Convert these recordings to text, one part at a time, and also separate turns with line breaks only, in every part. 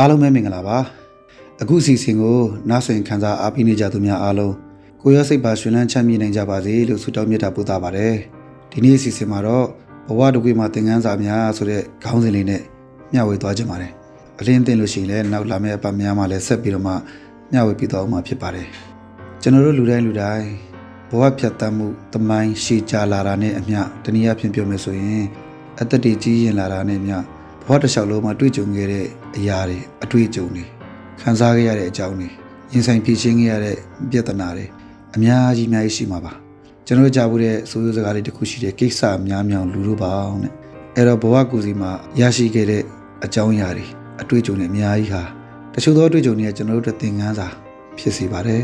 အားလုံးပဲမင်္ဂလာပါအခုအစီအစဉ်ကိုနားဆင်ခံစားအားပေးနေကြသူများအားလုံးကိုရစိတ်ပါရှင်လန်းချမ်းမြေ့နိုင်ကြပါစေလို့ဆုတောင်းမြတ်တာပို့သပါတယ်ဒီနေ့အစီအစဉ်မှာတော့ဘဝတကွေမှာသင်ခန်းစာများဆိုတဲ့ခေါင်းစဉ်လေးနဲ့မျှဝေသွားကြပါတယ်အလင်းသိလို့ရှိရင်လည်းနောက်လာမယ့်အပတ်များမှာလည်းဆက်ပြီးတော့မှမျှဝေပြီးတော့မှာဖြစ်ပါတယ်ကျွန်တော်တို့လူတိုင်းလူတိုင်းဘဝဖြတ်တမ်းမှုတမိုင်းရှည်ကြာလာတာနဲ့အမျှတနည်းအားဖြင့်ပြောမယ်ဆိုရင်အသက်တွေကြီးရင်လာတာနဲ့အမျှ ဘဝတစ်လျှောက်လုံးမှာတွေ့ကြုံခဲ့တဲ့အရာတွေအတွေ့အကြုံတွေခံစားခဲ့ရတဲ့အကြောင်းတွေရင်ဆိုင်ဖြေရှင်းခဲ့ရတဲ့ပြဿနာတွေအများကြီးအများကြီးရှိမှာပါကျွန်တော်ကြားဖို့တဲ့ဆိုးရိုးစကားလေးတစ်ခုရှိတယ်ကိစ္စများများလူတို့ပါအောင်တဲ့အဲ့တော့ဘဝကူစီမှာရရှိခဲ့တဲ့အကြောင်းအရာတွေအတွေ့အကြုံတွေအများကြီးဟာတချို့သောအတွေ့အကြုံတွေကကျွန်တော်တို့သင်ခန်းစာဖြစ်စေပါတယ်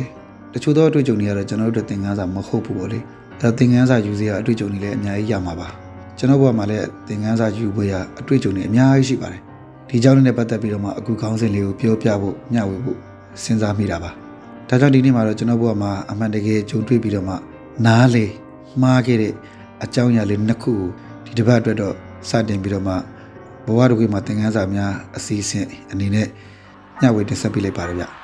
တချို့သောအတွေ့အကြုံတွေကတော့ကျွန်တော်တို့သင်ခန်းစာမဟုတ်ဘူးပေါ့လေအဲ့တော့သင်ခန်းစာယူစရာအတွေ့အကြုံတွေလည်းအများကြီးရမှာပါ ကျွန်တော်ဘဝမှာလည်းသင်ခန်းစာယူဖို့ရအတွေ့အကြုံတွေအများကြီးရှိပါတယ်ဒီကြောင်းနဲ့ပတ်သက်ပြီးတော့မှအခုခေါင်းစဉ်လေးကိုပြောပြဖို့မျှဝေဖို့စဉ်းစားမိတာပါဒါကြောင့်ဒီနေ့မှာတော့ကျွန်တော်ဘဝမှာအမှန်တကယ်ကြုံတွေ့ပြီးတော့မှနားလေမှားခဲ့တဲ့အကြောင်းအရာလေးနှစ်ခုကိုဒီတစ်ပတ်အတွက်တော့စတင်ပြီးတော့မှဘဝတစ်ခုမှာသင်ခန်းစာများအစီအစဉ်အနေနဲ့မျှဝေတင်ဆက်ပေးလိုက်ပါရဗျ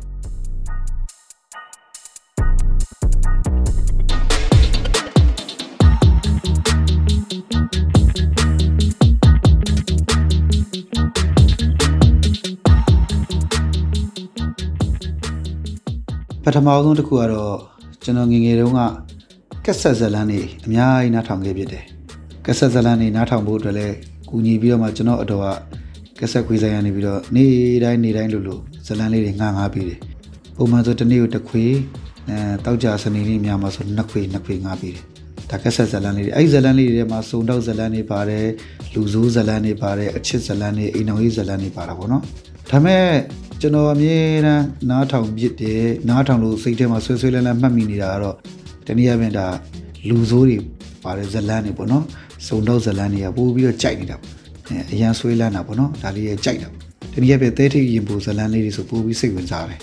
ထမဆုံးတစ်ခုကတော့ကျွန်တော်ငငယ်တုန်းကကက်ဆက်ဇလန်းနေအများကြီးနားထောင်ခဲ့ဖြစ်တယ်ကက်ဆက်ဇလန်းနေနားထောင်ဖို့အတွက်လည်းကူညီပြီးတော့မှကျွန်တော်အတော်ကကက်ဆက်ခွေးဆိုင်ရနေပြီးတော့နေ့တိုင်းနေ့တိုင်းလို့လို့ဇလန်းလေးတွေငှားငှားပြီးတယ်ပုံမှန်ဆိုတစ်နေ့ကိုတစ်ခွေအဲတောက်ကြစနေနေ့ညမှာဆိုနှစ်ခွေနှစ်ခွေငှားပြီးတယ်ဒါကက်ဆက်ဇလန်းလေးတွေအဲ့ဇလန်းလေးတွေထဲမှာစုံတော့ဇလန်းတွေပါတယ်လူဆိုးဇလန်းတွေပါတယ်အချစ်ဇလန်းတွေအိမ်တော်ရေးဇလန်းတွေပါတာပေါ့နော်ဒါမဲ့ ကျွန်တော်အမြဲတမ်းနားထောင်ပြစ်တယ်နားထောင်လို့စိတ်ထဲမှာဆွဲဆွဲလန်းလန်းမှတ်မိနေတာကတော့တနည်းအားဖြင့်ဒါလူဆိုးတွေပါတယ်ဇလန်းတွေပေါ့နော်စုံတော့ဇလန်းတွေကပို့ပြီးတော့ကြိုက်နေတာအဲအရန်ဆွဲလန်းတာပေါ့နော်ဒါလေးရဲ့ကြိုက်တာတနည်းအားဖြင့်သဲထိပ်ရင်ပူဇလန်းလေးတွေဆိုပို့ပြီးစိတ်ဝင်စားတယ်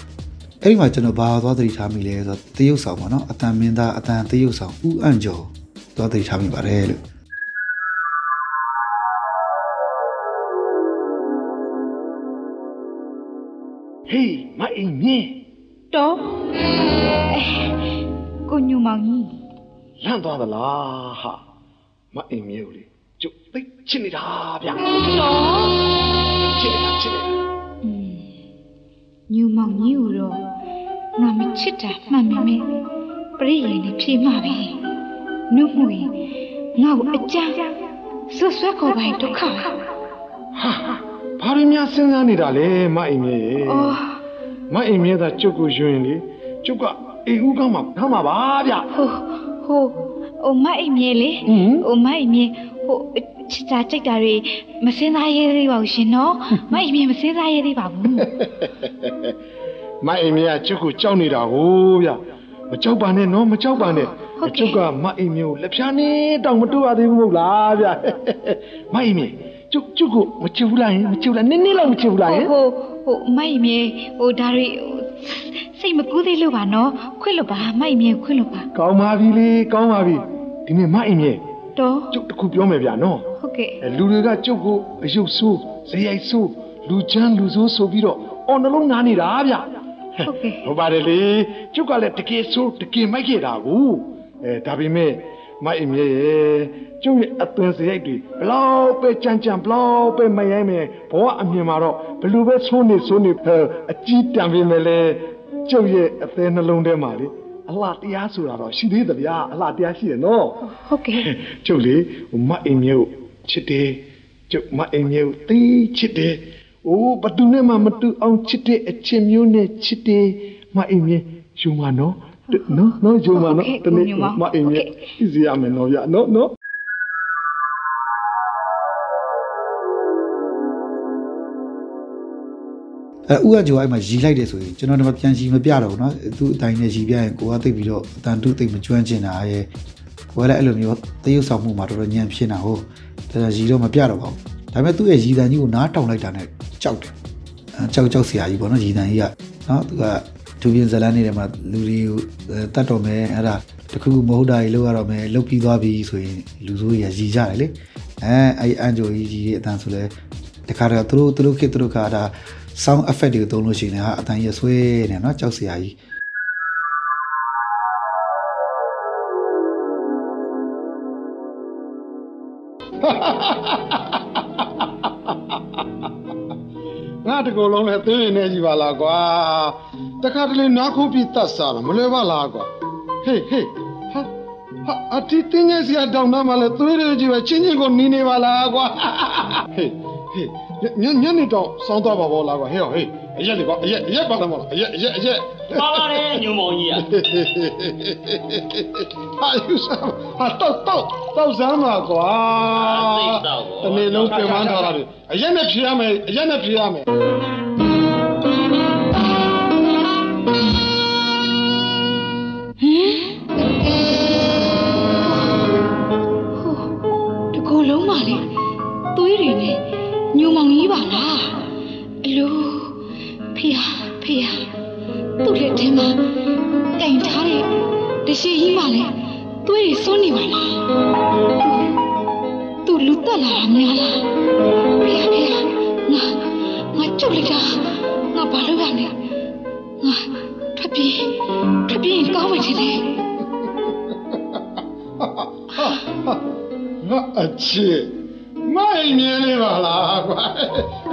အဲ့ဒီမှာကျွန်တော်ဘာသွားသတိထားမိလဲဆိုတော့တရုတ်ဆောင်ပေါ့နော်အတန်မင်းသားအတန်တရုတ်ဆောင်ဦးအံ့ကျော်သွားသတိထားမိပါတယ်လို့
ဟေးမအိမ်မြင်း
တော့ကိုညူမောင်ကြီး
လန့်သွားသလားဟာမအိမ်မြင်းကိုလေကျုပ်သိချစ်နေတာဗျာ
တော့
ချစ်နေတာချစ်နေတာ
ညူမောင်ကြီးကိုတော့ငါမချစ်တာမှန်မမဲပရိယေနဲ့ဖြေမှာပဲနှုတ်မှုရင်ငါ့ကိုအကြမ်းဆွဆွဲခေါ်ပါရင်ဒုက္ခပဲ
ဟာ ဘာရင်းများစဉ်းစားနေတာလဲမအိမ်မြင်းရေ
အော်
မအိမ်မြင်းသာကျုပ်ကိုယွင်လေကျုပ်ကအိမ်ဦးကောင်းမှာထားမှာပါဗျာ
ဟိုဟိုဟိုမအိမ်မြဲလေ
ဟင်
ဟိုမအိမ်မြဲဟိုချစ်တာကြိတ်တာတွေမစင်းသားရဲသေးပါဘူးရှင်နော်မအိမ်မြဲမစင်းသားရဲသေးပါဘူး
မအိမ်မြင်းကကျုပ်ကိုကြောက်နေတာကိုဗျာမကြောက်ပါနဲ့နော်မကြောက်ပါနဲ့
ဟုတ်ကဲ့
ကျုပ်ကမအိမ်မြင်းကိုလက်ဖြားနေတောင်မတူရသေးဘူးမဟုတ်လားဗျာမအိမ်မြင်း ကျုပ်ကျုပ်ကိုမချစ်ဘူးလားယင်မချစ်ဘူးလားနည်းနည်းလောက်မချစ်ဘူးလားယင်
ဟိုဟိုမိုက်မြေဟိုဒါတွေဟိုစိတ်မကူးသေးလို့ပါနော်ခွင့်လို့ပါမိုက်မြေခွင့်လို့ပါ
ကောင်းပါပြီလေကောင်းပါပြီဒီနေ့မအိမ်မြဲ
တော့
ကျုပ်တခုပြောမယ်ဗျာနော်
ဟုတ်ကဲ့
အဲလူတွေကကျုပ်ကိုအယုတ်ဆိုးဇေယိုက်ဆိုးလူချမ်းလူဆိုးဆိုပြီးတော့အော်နှလုံးနားနေတာဗျာ
ဟုတ်ကဲ့
ဟုတ်ပါတယ်လေကျုပ်ကလည်းတကယ်ဆိုးတကယ်မိုက်ခဲ့တာကိုအဲဒါပေမဲ့ မအိမ်မြဲရဲ့ကျုပ်ရဲ့အသွင်ဇေယိုက်တွေဘလောက်ပဲကြမ်းကြမ်းဘလောက်ပဲမရိုင်းမယ်ဘဝအမြင်မှာတော့ဘလူပဲဆိုးနေဆိုးနေဟဲ့အကြီးတန်ပေမဲ့လေကျုပ်ရဲ့အသေးနှလုံးထဲမှာလေအလှတရားဆိုတာတော့ရှိသေးတယ်ဗျာအလှတရားရှိတယ်နော်
ဟုတ်ကဲ့
ကျုပ်လေဟိုမအိမ်မျိုးချစ်တယ်ကျုပ်မအိမ်မျိုးတီးချစ်တယ်အိုးဘသူနဲ့မှမတူအောင်ချစ်တဲ့အချစ်မျိုးနဲ့ချစ်တယ်မအိမ်မျိုးယူမနော် နော်နော်ယူမနော်တနေ့မအိမ်မျိုးဣစီရမယ်နော်ဗျာနော်နော်
အဲဥကကျော်အဲ့မှာရီလိုက်တယ်ဆိုရင်ကျွန်တော်တို့ပြန်ရီမပြတော့ဘူးเนาะသူ့အတိုင်းနဲ့ရီပြရင်ကိုကသိပ်ပြီးတော့အတန်တုသိပ်မကျွမ်းကျင်တာရဲ့ကိုကလည်းအဲ့လိုမျိုးသရုပ်ဆောင်မှုမှာတော်တော်ညံဖြစ်နေတာဟုတ်ဒါရီတော့မပြတော့ပါဘူးဒါပေမဲ့သူ့ရဲ့ရီတန်ကြီးကိုနားတောင်လိုက်တာနဲ့ကြောက်တယ်အဲကြောက်ကြောက်စရာကြီးပေါ့နော်ရီတန်ကြီးကเนาะသူက သူပြင်ဇလန်းနေတယ်မှာလူတွေကိုတတ်တော်မယ်အဲ့ဒါတခုခုမဟုတ်တာကြီးလောက်ရတော့မယ်လုတ်ပြီးသွားပြီဆိုရင်လူဆိုးကြီးရည်ကြတယ်လေအဲအဲ့အန်ဂျိုကြီးကြီးအတန်ဆိုလဲတခါတော့သူတို့သူတို့ခေတ်သူတို့ကဒါ sound effect တွေသုံးလို့ရှိရင်ဟာအတန်ရဆွဲနေနော်ကြောက်စရာကြီး
ငါတကူလုံးလဲသွေးရည်နေကြီးပါလားကွာ တခါတလေနားခိုးပြီးတတ်စားတော့မလွယ်ပါလားကွာဟေးဟေးဟာဟာအတီတင်းငယ်စီအတောင်နာမလဲသွေးတွေကြီးပဲချင်းချင်းကိုနီးနေပါလားကွာဟေးဟေးညညနေတော့စောင်းသွားပါဘောလားကွာဟေးဟေးအရက်လေကွာအရက်အရက်ပါတော့မလားအရက်အရက်အရက်
ပါပါတယ်ညုံမောင်ကြီးอ่ะ
ဟာယူစားဟာတော့တော့တော့စမ်းပါကွာတနေ့လုံးပြင်ပန်းထားတာတွေအရက်နဲ့ဖြေရမယ်အရက်နဲ့ဖြေရမယ် အချစ်မိုင်မြင်နေပါလားကွာ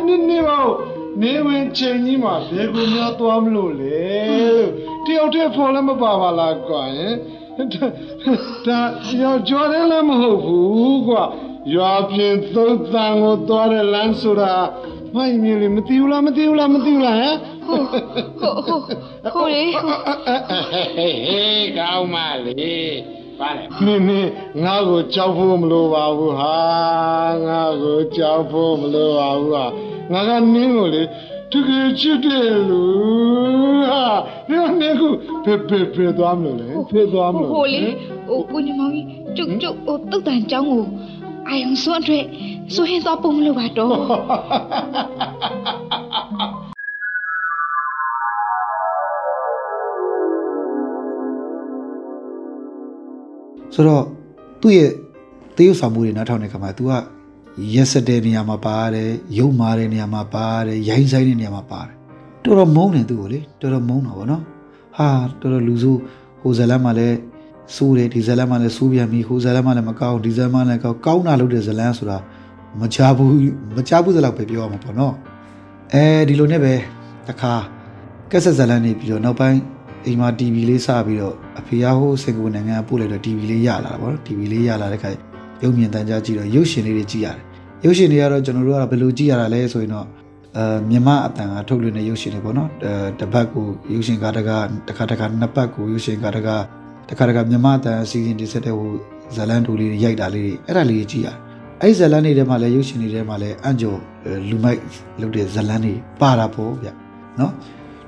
နေနေပါဦးနေဝင်ချိန်ကြီးမှာဘယ်ကိုများသွားမလို့လဲလို့တယောက်တည်းဖော်လည်းမပါပါလားကွာဟင်ဒါဒါရောကြော်တယ်လည်းမဟုတ်ဘူးကွာရွာပြင်သုံးတန်ကိုသွားတဲ့လမ်းဆိုတာမိုင်မြင်လေမသိဘူးလားမသိဘူးလားမသိဘူးလားဟမ်
ဟုတ်ဟုတ်ဟုတ်ဟုတ်လေဟုတ်
ဟေးဟေးကောင်းပါလေ ပါလေနင်းနင်းငါ့ကိုကြောက်ဖို့မလိုပါဘူးဟာငါ့ကိုကြောက်ဖို့မလိုပါဘူးဟာငါကနင်းကိုလေတကယ်ချစ်တယ်လို့ဟာဒီနင်းကိုဖေးဖေးဖေးသွားမလို့လေဖေးသွားမလို့
ဟိုလေဟိုကိုညမောင်ကြီးကျုပ်ကျုပ်ဟိုတုတ်တန်ចောင်းကိုအာယုံစွန့်အတွက်ဆိုရင်တော့ပုံမလို့ပါတော့
ဆိုတော့သူ့ရဲ့တရုပ်ဆောင်မှုတွေနားထောင်တဲ့ခါမှာ तू ကရက်စတဲ့နေရာမှာပါတယ်ရုံမာတဲ့နေရာမှာပါတယ်ရိုင်းဆိုင်တဲ့နေရာမှာပါတယ်တော်တော်မုန်းတယ်သူ့ကိုလေတော်တော်မုန်းတာဗောနော်ဟာတော်တော်လူဆိုးဟိုဇလန်မှာလည်းစိုးတယ်ဒီဇလန်မှာလည်းစိုးပြန်ပြီဟိုဇလန်မှာလည်းမကောင်းဒီဇလန်မှာလည်းကောင်းကောင်းတာလုပ်တဲ့ဇလန်ဆိုတာမချဘူးမချဘူးစလောက်ပဲပြောရမှာပေါ့နော်အဲဒီလိုနဲ့ပဲတခါကက်ဆက်ဇလန်နေပြီးတော့နောက်ပိုင်း အိမ်မှာ TV လေးစပြီးတော့အဖေကဟိုစင်ကာပူနိုင်ငံကပို့လိုက်တော့ TV လေးရလာတာပေါ့နော် TV လေးရလာတဲ့ခါရုပ်မြင်သံကြားကြည့်တော့ရုပ်ရှင်လေးတွေကြည့်ရတယ်ရုပ်ရှင်တွေကတော့ကျွန်တော်တို့ကဘယ်လိုကြည့်ရတာလဲဆိုရင်တော့အဲမြန်မာအတန်ကထုတ်လွှင့်တဲ့ရုပ်ရှင်တွေပေါ့နော်အဲတစ်ပတ်ကိုရုပ်ရှင်ကားတကားတစ်ခါတစ်ခါနှစ်ပတ်ကိုရုပ်ရှင်ကားတကားတစ်ခါတစ်ခါမြန်မာအတန်အစီအစဉ်တွေဆက်တဲ့ဟိုဇလန်တူလေးတွေရိုက်တာလေးတွေအဲ့ဒါလေးတွေကြည့်ရတယ်အဲ့ဒီဇလန်တွေထဲမှာလည်းရုပ်ရှင်တွေထဲမှာလည်းအန်ဂျိုလူမိုက်လုပ်တဲ့ဇလန်တွေပါတာပေါ့ဗျနော်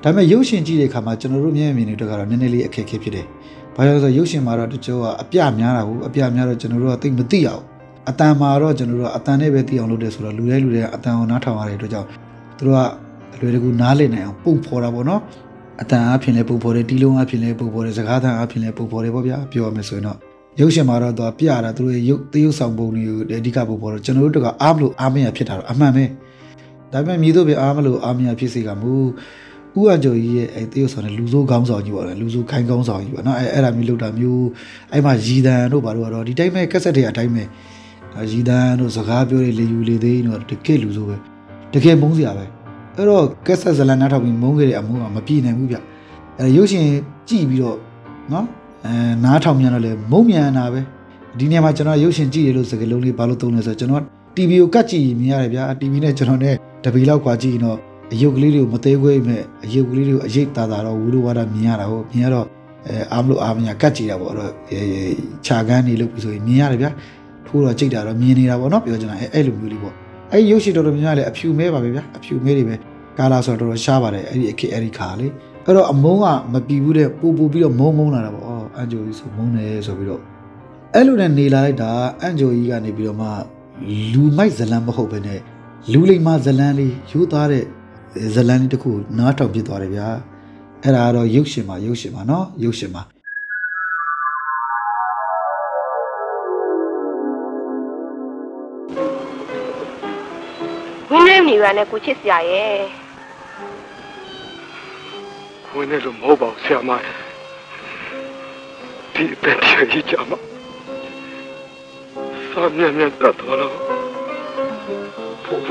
ဒါပေမဲ့ရုပ်ရှင်ကြည့်တဲ့အခါမှာကျွန်တော်တို့မျက်မြင်တွေအတွက်ကတော့နည်းနည်းလေးအခက်အခဲဖြစ်တယ်။ဘာလို့လဲဆိုတော့ရုပ်ရှင်မှာတော့တချို့ကအပြများတာဘူးအပြများတော့ကျွန်တော်တို့ကသိမသိရဘူး။အတန်မှာတော့ကျွန်တော်တို့ကအတန်နဲ့ပဲသိအောင်လုပ်တယ်ဆိုတော့လူတိုင်းလူတိုင်းအတန်ကိုနားထောင်ရတဲ့အတွက်ကြောင့်သူတို့ကအလွယ်တကူနားလည်နိုင်အောင်ပုံဖော်တာပေါ့နော်။အတန်အဖြစ်လဲပုံဖော်တယ်တီးလုံးအဖြစ်လဲပုံဖော်တယ်စကားသံအဖြစ်လဲပုံဖော်တယ်ပေါ့ဗျာပြောရမယ်ဆိုရင်တော့ရုပ်ရှင်မှာတော့သူကပြတာသူတို့ရဲ့ရုပ်သရုပ်ဆောင်ပုံတွေကိုအဓိကပုံဖော်တော့ကျွန်တော်တို့ကအားမလို့အားမရဖြစ်တာတော့အမှန်ပဲ။ဒါပေမဲ့မြည်တို့ပဲအားမလို့အားမရဖြစ်စေကမူ ဥအကျော်ကြီးရဲ့အဲတရုတ်ဆောင်တဲ့လူဆိုးကောင်းဆောင်ကြီးပေါ့လေလူဆိုးခိုင်းကောင်းဆောင်ကြီးပေါ့နော်အဲအဲ့ဒါမျိုးလောက်တာမျိုးအဲ့မှာရီတန်တို့ဘာလို့ကတော့ဒီတိုင်းပဲကက်ဆက်တွေအတိုင်းပဲရီတန်တို့စကားပြောတဲ့လေယူလေသိန်းတို့တကယ်လူဆိုးပဲတကယ်မုန်းစရာပဲအဲ့တော့ကက်ဆက်ဇလန်နားထောင်ပြီးမုန်းခဲ့တဲ့အမှုကမပြေနိုင်ဘူးဗျအဲရုပ်ရှင်ကြည့်ပြီးတော့နော်အဲနားထောင်မြန်တော့လေမုံမြန်တာပဲဒီနေရာမှာကျွန်တော်ရုပ်ရှင်ကြည့်ရလို့စကားလုံးလေးဘာလို့သုံးလဲဆိုတော့ကျွန်တော် TV ကိုကတ်ကြည့်မြင်ရတယ်ဗျာ TV နဲ့ကျွန်တော်နဲ့တပီလောက်ကွာကြည့်ရင်တော့ အယုတ်ကလေးတွေကိုမသေးခွေးမဲ့အယုတ်ကလေးတွေကိုအရိတ်တာတာတော့ဝူလိုဝါဒမြင်ရတာဟုတ်မြင်ရတော့အဲအားမလို့အားမညာကတ်ကြည့်တာပေါ့အဲ့တော့ခြာကန်းနေလို့ပြီးဆိုရင်မြင်ရတယ်ဗျာထိုးတော့ကြိတ်တာတော့မြင်နေတာပေါ့နော်ပြောချင်တာအဲအဲ့လိုမျိုးလေးပေါ့အဲ့ရုပ်ရှင်တော်တော်များများလည်းအဖြူမဲပါပဲဗျာအဖြူမဲတွေပဲကာလာဆိုတော့တော်တော်ရှားပါတယ်အဲ့ဒီအခက်အဲ့ဒီခါလေးအဲ့တော့အမုန်းကမပြီဘူးတဲ့ပူပူပြီးတော့မုံမုံလာတာပေါ့အော်အန်ဂျိုကြီးဆိုမုံတယ်ဆိုပြီးတော့အဲ့လိုနဲ့နေလာလိုက်တာအန်ဂျိုကြီးကနေပြီးတော့မှလူမိုက်ဇလန်မဟုတ်ဘဲနဲ့လူလိမ္မာဇလန်လေးရိုးသားတဲ့ ဇလန်လေးတစ်ခုနားထောင်ပြသွားတယ်ဗျာအဲ့ဒါကတော့ရုပ်ရှင်ပါရုပ်ရှင်ပါနော်ရုပ်ရှင်ပါ
ဝင်းနေနေရနဲ့ကိုချစ်စရာရဲ့
ဝင်နေလို့မဟုတ်ပါဘူးဆရာမဒီအသက်ကြီးကြမှာစာမြင်မြင်တတ်တော်တော့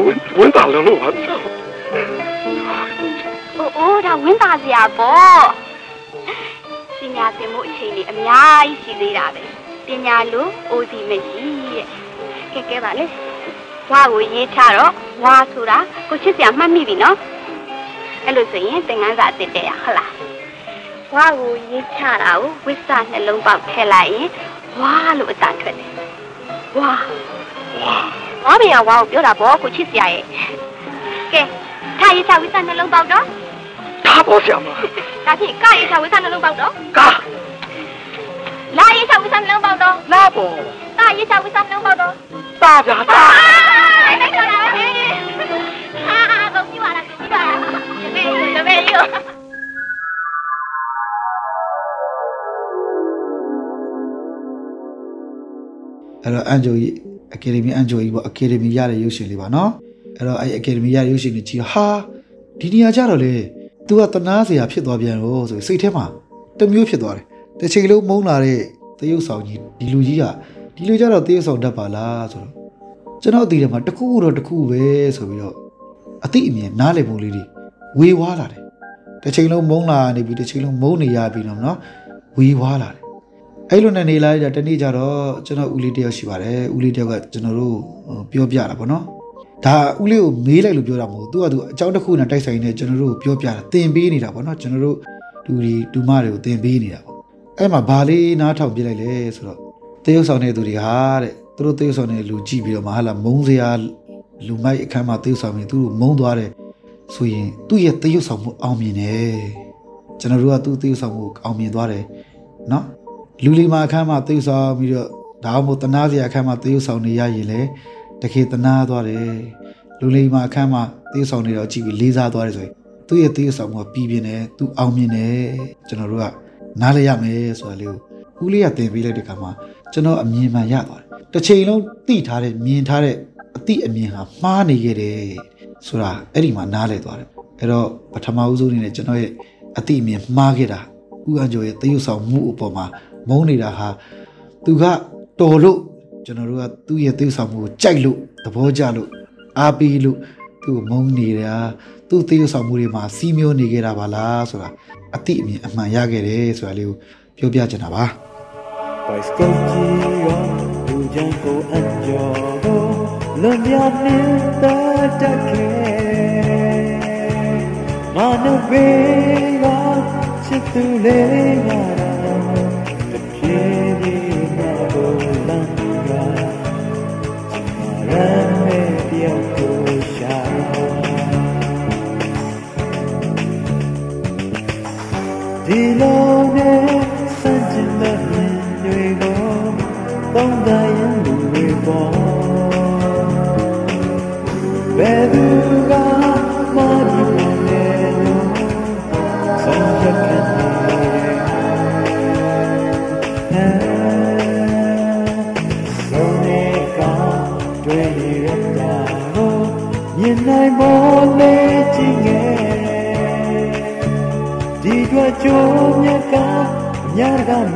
ဝင်ဝင်တာလည်းလို့ပါဆရာ။
အိုးအိုးဒါဝင်းသားစရာပေါ့။ပညာသင်မှုအချိန်လေးအများကြီးရှိသေးတာပဲ။ပညာလို့အိုစီမရှိရဲ့။ကဲကဲပါလေ။ဝါကိုရေးချတော့ဝါဆိုတာကိုချစ်စရာမှတ်မိပြီနော်။အဲ့လိုဆိုရင်သင်္ကန်းစာအစ်စ်တဲ့ရဟုတ်လား။ဝါကိုရေးချတာကိုဝိဆာနှလုံးပေါက်ထည့်လိုက်ရင်ဝါလို့အတန်ထွက်တယ်။ဝါဝါဝါမရဝါကိုပြောတာပေါ့ကိုချစ်စရာရဲ့။ကဲထား ရေးချဝိဆာနှလုံးပေါက်တော့
ဒါပေါ့ဆရာမ
ဒါဖြင့်ကရေးချဝိဆာနှလုံးပေါက်တော့
ကာ
လာရေးချဝိဆာနှလုံးပေါက်တော့
လာပေါ့
တာရေးချဝိဆာနှလုံးပေါက်တော့
တာဗျာတာ
လိုက်တော့လာပဲဟာကုန်ပြီပါလားကုန်ပြီပါလားမေးမေးရော
အဲ့တော့အန်ဂျိုကြီးအကယ်ဒမီအန်ဂျိုကြီးပေါ့အကယ်ဒမီရတဲ့ရုပ်ရှင်လေးပါနော် အဲ့တော့အဲ့အကယ်ဒမီရတဲ့ရုပ်ရှင်တွေကြည့်ဟာဒီနေရာကြတော့လေ तू ကတနာစရာဖြစ်သွားပြန်တော့ဆိုစိတ်ထဲမှာတစ်မျိုးဖြစ်သွားတယ်တစ်ချိန်လုံးမုန်းလာတဲ့တရုပ်ဆောင်ကြီးဒီလူကြီးကဒီလူကြတော့တရုပ်ဆောင်တတ်ပါလားဆိုတော့ကျွန်တော်အတီထဲမှာတစ်ခုတော့တစ်ခုပဲဆိုပြီးတော့အတိအမြင်နားလည်ပုံလေးတွေဝေဝါးလာတယ်တစ်ချိန်လုံးမုန်းလာနေပြီတစ်ချိန်လုံးမုန်းနေရပြီတော့နော်ဝေဝါးလာတယ်အဲ့လိုနဲ့နေလာကြတနေ့ကျတော့ကျွန်တော်ဦးလေးတယောက်ရှိပါတယ်ဦးလေးတယောက်ကကျွန်တော်တို့ဟိုပြောပြတာပေါ့နော် ဒါဦးလေးကိုမေးလိုက်လို့ပြောတာမဟုတ်ဘူးသူကသူအကြောင်းတစ်ခုနဲ့တိုက်ဆိုင်နေကျွန်တော်တို့ကိုပြောပြတာတင်ပေးနေတာပေါ့နော်ကျွန်တော်တို့ဒူဒီဒူမတွေကိုတင်ပေးနေတာပေါ့အဲ့မှာဘာလေးနားထောင်ပြလိုက်လဲဆိုတော့တရုပ်ဆောင်တဲ့သူတွေဟာတဲ့သူတို့တရုပ်ဆောင်တဲ့လူကြည့်ပြီးတော့မဟာလာမုံစရာလူမိုက်အခန်းမှာတရုပ်ဆောင်ပြီးသူတို့မုံသွားတယ်ဆိုရင်သူ့ရဲ့တရုပ်ဆောင်မှုအောင်မြင်တယ်ကျွန်တော်တို့ကသူ့တရုပ်ဆောင်မှုအောင်မြင်သွားတယ်နော်လူလီမာအခန်းမှာသိုပ်ဆောင်ပြီးတော့ဒါမှမဟုတ်တနာစရာအခန်းမှာသိုပ်ဆောင်နေရရင်လေ တခေတနာသွားတယ်လူလီမာအခန်းမှာသိုပ်ဆောင်နေတော့ကြည့်ပြီးလေးစားသွားတယ်ဆိုရင်သူ့ရဲ့သိုပ်ဆောင်မှုကပြီးပြင်းတယ်သူအောင်မြင်တယ်ကျွန်တော်တို့ကနားလဲရမယ်ဆိုတာလေးကိုဦးလေးကသင်ပေးလိုက်တဲ့ခါမှာကျွန်တော်အမြင်မှန်ရသွားတယ်တစ်ချိန်လုံးသိထားတဲ့မြင်ထားတဲ့အတိအမြင်ဟာမှားနေခဲ့တယ်ဆိုတာအဲ့ဒီမှာနားလဲသွားတယ်အဲ့တော့ပထမဦးဆုံးအနေနဲ့ကျွန်တော်ရဲ့အတိအမြင်မှားခဲ့တာဦးအန်ကျော်ရဲ့သရုပ်ဆောင်မှုအပေါ်မှာမုန်းနေတာဟာသူကတော်လို့ ကျွန်တော်တို့ကသူ့ရဲ့သိဆောင်မှုကိုကြိုက်လို့သဘောကျလို့အားပေးလို့သူ့ကိုမုန်းနေတာသူ့သိဆောင်မှုတွေမှာစီးမျိုးနေခဲ့တာပါလားဆိုတာအတိအမြင်အမှန်ရခဲ့တယ်ဆိုတာလေးကိုပြောပြချင်တာပါ
By Skonji yo Ujan ko anjo go Lumya ninta take Manu be ga Chitu le ga Tapiri Maran me diya ko sha Di lo ne san chin da min တွေကိုသုံးသပ်ရင်လူတွေပေါ်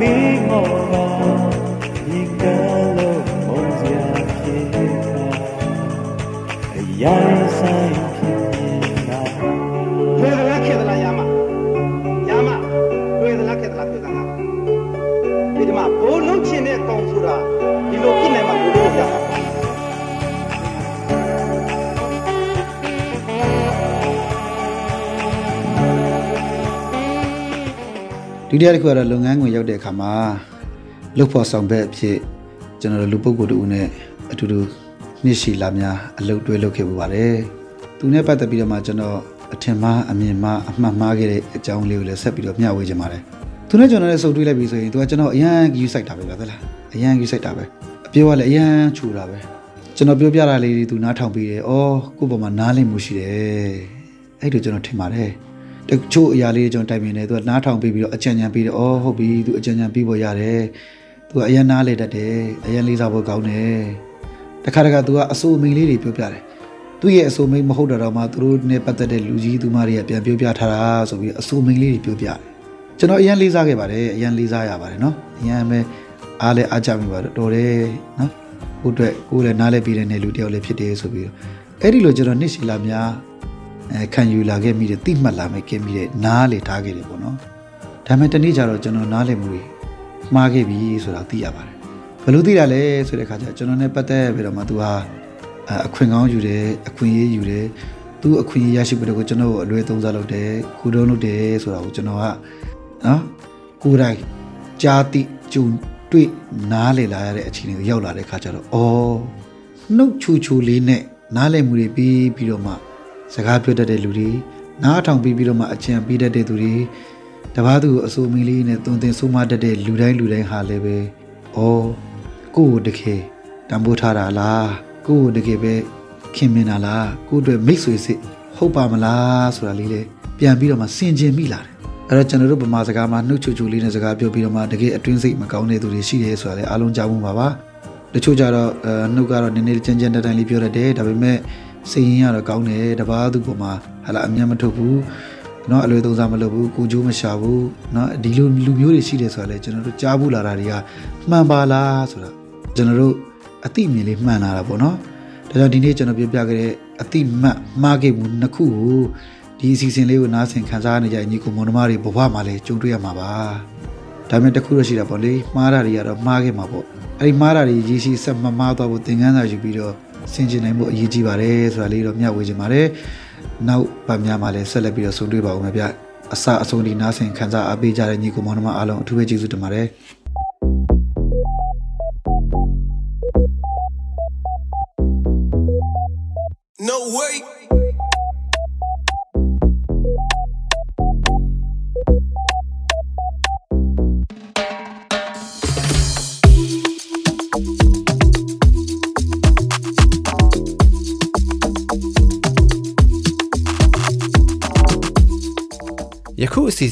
ညက တိ
ယတစ်ခုကတော့လုပ်ငန်းခွင်ရောက်တဲ့အခါမှာလုပ်ဖို့ဆောင်ဘက်အဖြစ်ကျွန်တော်တို့လူပုဂ္ဂိုလ်တူနဲ့အတူတူနှစ်ရှည်လာများအလုပ်တွဲလုပ်ခဲ့ပူပါတယ်သူနဲ့ပတ်သက်ပြီးတော့မှကျွန်တော်အထင်မှားအမြင်မှားအမှတ်မှားခဲ့တဲ့အကြောင်းလေးကိုလည်းဆက်ပြီးတော့မျှဝေချင်ပါတယ်သူနဲ့ကျွန်တော်နဲ့စုံတွေ့လိုက်ပြီဆိုရင်သူကကျွန်တော်အရန်ကြီးစိုက်တာပဲဗျာသလားအရန်ကြီးစိုက်တာပဲအပြောကလည်းအရန်ချူတာပဲကျွန်တော်ပြောပြတာလေးတွေသူနားထောင်ပြီးတယ်။အော်ကိုယ့်ဘက်မှာနားလည်မှုရှိတယ်။အဲ့လိုကျွန်တော်ထင်ပါတယ်။ တချို့အရာလေးတွေကျွန်တော်တိုင်ပင်တယ်သူကနားထောင်ပြီးပြီးတော့အကြံဉာဏ်ပေးတယ်။အော်ဟုတ်ပြီသူအကြံဉာဏ်ပေးဖို့ရတယ်။သူကအရန်နားလေတတ်တယ်။အရန်လေးစားဖို့ကောင်းတယ်။တခါတခါသူကအဆိုအမိန်လေးတွေပြောပြတယ်။သူ့ရဲ့အဆိုမိန်မဟုတ်တော့မှသူတို့နဲ့ပတ်သက်တဲ့လူကြီးသူမတွေကပြန်ပြောပြထားတာဆိုပြီးအဆိုမိန်လေးတွေပြောပြတယ်။ကျွန်တော်အရန်လေးစားခဲ့ပါတယ်။အရန်လေးစားရပါတယ်နော်။အရန်ပဲအားလည်းအားကြမိပါတယ်တော်တယ်နော်။ကိုအတွက်ကိုလည်းနားလဲပြီးတဲ့နေလူတယောက်လည်းဖြစ်တယ်ဆိုပြီးတော့အဲ့ဒီလိုကျွန်တော်နှစ်ရှည်လာများ အဲခံယူလာခဲ့မိတယ်တိမှတ်လာမိခဲ့မိတယ်နားလေထားခဲ့တယ်ပေါ့နော်။ဒါပေမဲ့တနေ့ကျတော့ကျွန်တော်နားလေမှုတွေမှားခဲ့ပြီဆိုတာသိရပါတယ်။ဘယ်လိုသိတာလဲဆိုတဲ့အခါကျကျွန်တော်နဲ့ပတ်သက်ပြီးတော့မှသူဟာအခွင့်ကောင်းယူတယ်အခွင့်အရေးယူတယ်သူအခွင့်အရေးရရှိပြီးတော့ကျွန်တော်ကိုအလွဲသုံးစားလုပ်တယ်ခုတုံးလုပ်တယ်ဆိုတာကိုကျွန်တော်ကနော်ကိုယ်တိုင်ကြားသိကြုံတွေ့နားလေလာရတဲ့အခြေအနေကိုရောက်လာတဲ့ခါကျတော့အော်နှုတ်ချူချူလေးနဲ့နားလည်မှုတွေပြီးပြီးတော့မှ စကားပြောတတ်တဲ့လူတွေနားထောင်ပြီးပြီးတော့မှအကြံပေးတတ်တဲ့သူတွေတပားသူအဆိုမီလေးနဲ့တုံတင်ဆိုးမတတ်တဲ့လူတိုင်းလူတိုင်းဟာလည်းပဲအော်ကိုယ့်ကိုတကယ်တံပိုးထားတာလားကိုယ့်ကိုတကယ်ပဲခင်မင်တာလားကိုယ့်အတွက်မိတ်ဆွေစစ်ဟုတ်ပါမလားဆိုတာလေးလေပြန်ပြီးတော့မှစင်ကျင်မိလာတယ်အဲ့တော့ကျွန်တော်တို့ဗမာစကားမှာနှုတ်ချူချူလေးနဲ့စကားပြောပြီးတော့မှတကယ်အတွင်းစိတ်မကောင်းတဲ့သူတွေရှိတယ်ဆိုတာလည်းအားလုံးကြားမှုပါပါတချို့ကြတော့အဲနှုတ်ကတော့နည်းနည်းကြမ်းကြမ်းတန်းလေးပြောတတ်တယ်ဒါပေမဲ့ စိတ်ရင်းကတော့ကောင်းတယ်တပားသူပေါ်မှာဟာလာအမျက်မထုတ်ဘူးเนาะအလွယ်သုံးစားမလုပ်ဘူးကိုကြိုးမရှာဘူးเนาะဒီလိုလူမျိုးတွေရှိတယ်ဆိုတာလေကျွန်တော်တို့ကြားဘူးလာတာတွေကမှန်ပါလားဆိုတာကျွန်တော်တို့အတိအမြင်လေးမှန်လာတာပေါ့เนาะဒါကြောင့်ဒီနေ့ကျွန်တော်ပြောပြခဲ့တဲ့အတိမတ်မှားခဲ့မှုနှစ်ခုကိုဒီအစီအစဉ်လေးကိုနားဆင်ခံစားနေကြညီကိုမောင်နှမတွေဘဝမှာလည်းကြုံတွေ့ရမှာပါဒါပေမဲ့တခုတော့ရှိတာပေါ့လေမှားတာတွေကတော့မှားခဲ့မှာပေါ့အဲ့ဒီမှားတာတွေရည်ရှိဆက်မမှားသွားဖို့သင်ခန်းစာယူပြီးတော့ ဆင်ခြင်နိုင်မှုအရေးကြီးပါတယ်ဆိုတာလေးတော့မျှဝေချင်ပါတယ်နောက်ဗများမှာလည်းဆက်လက်ပြီးတော့ဆုံတွေ့ပါဦးမယ်ဗျအစအဆုံးဒီနားဆင်ခံစားအားပေးကြတဲ့ညီကိုမောင်နှမအားလုံးအထူးပဲကျေးဇူးတင်ပါတယ်
No way.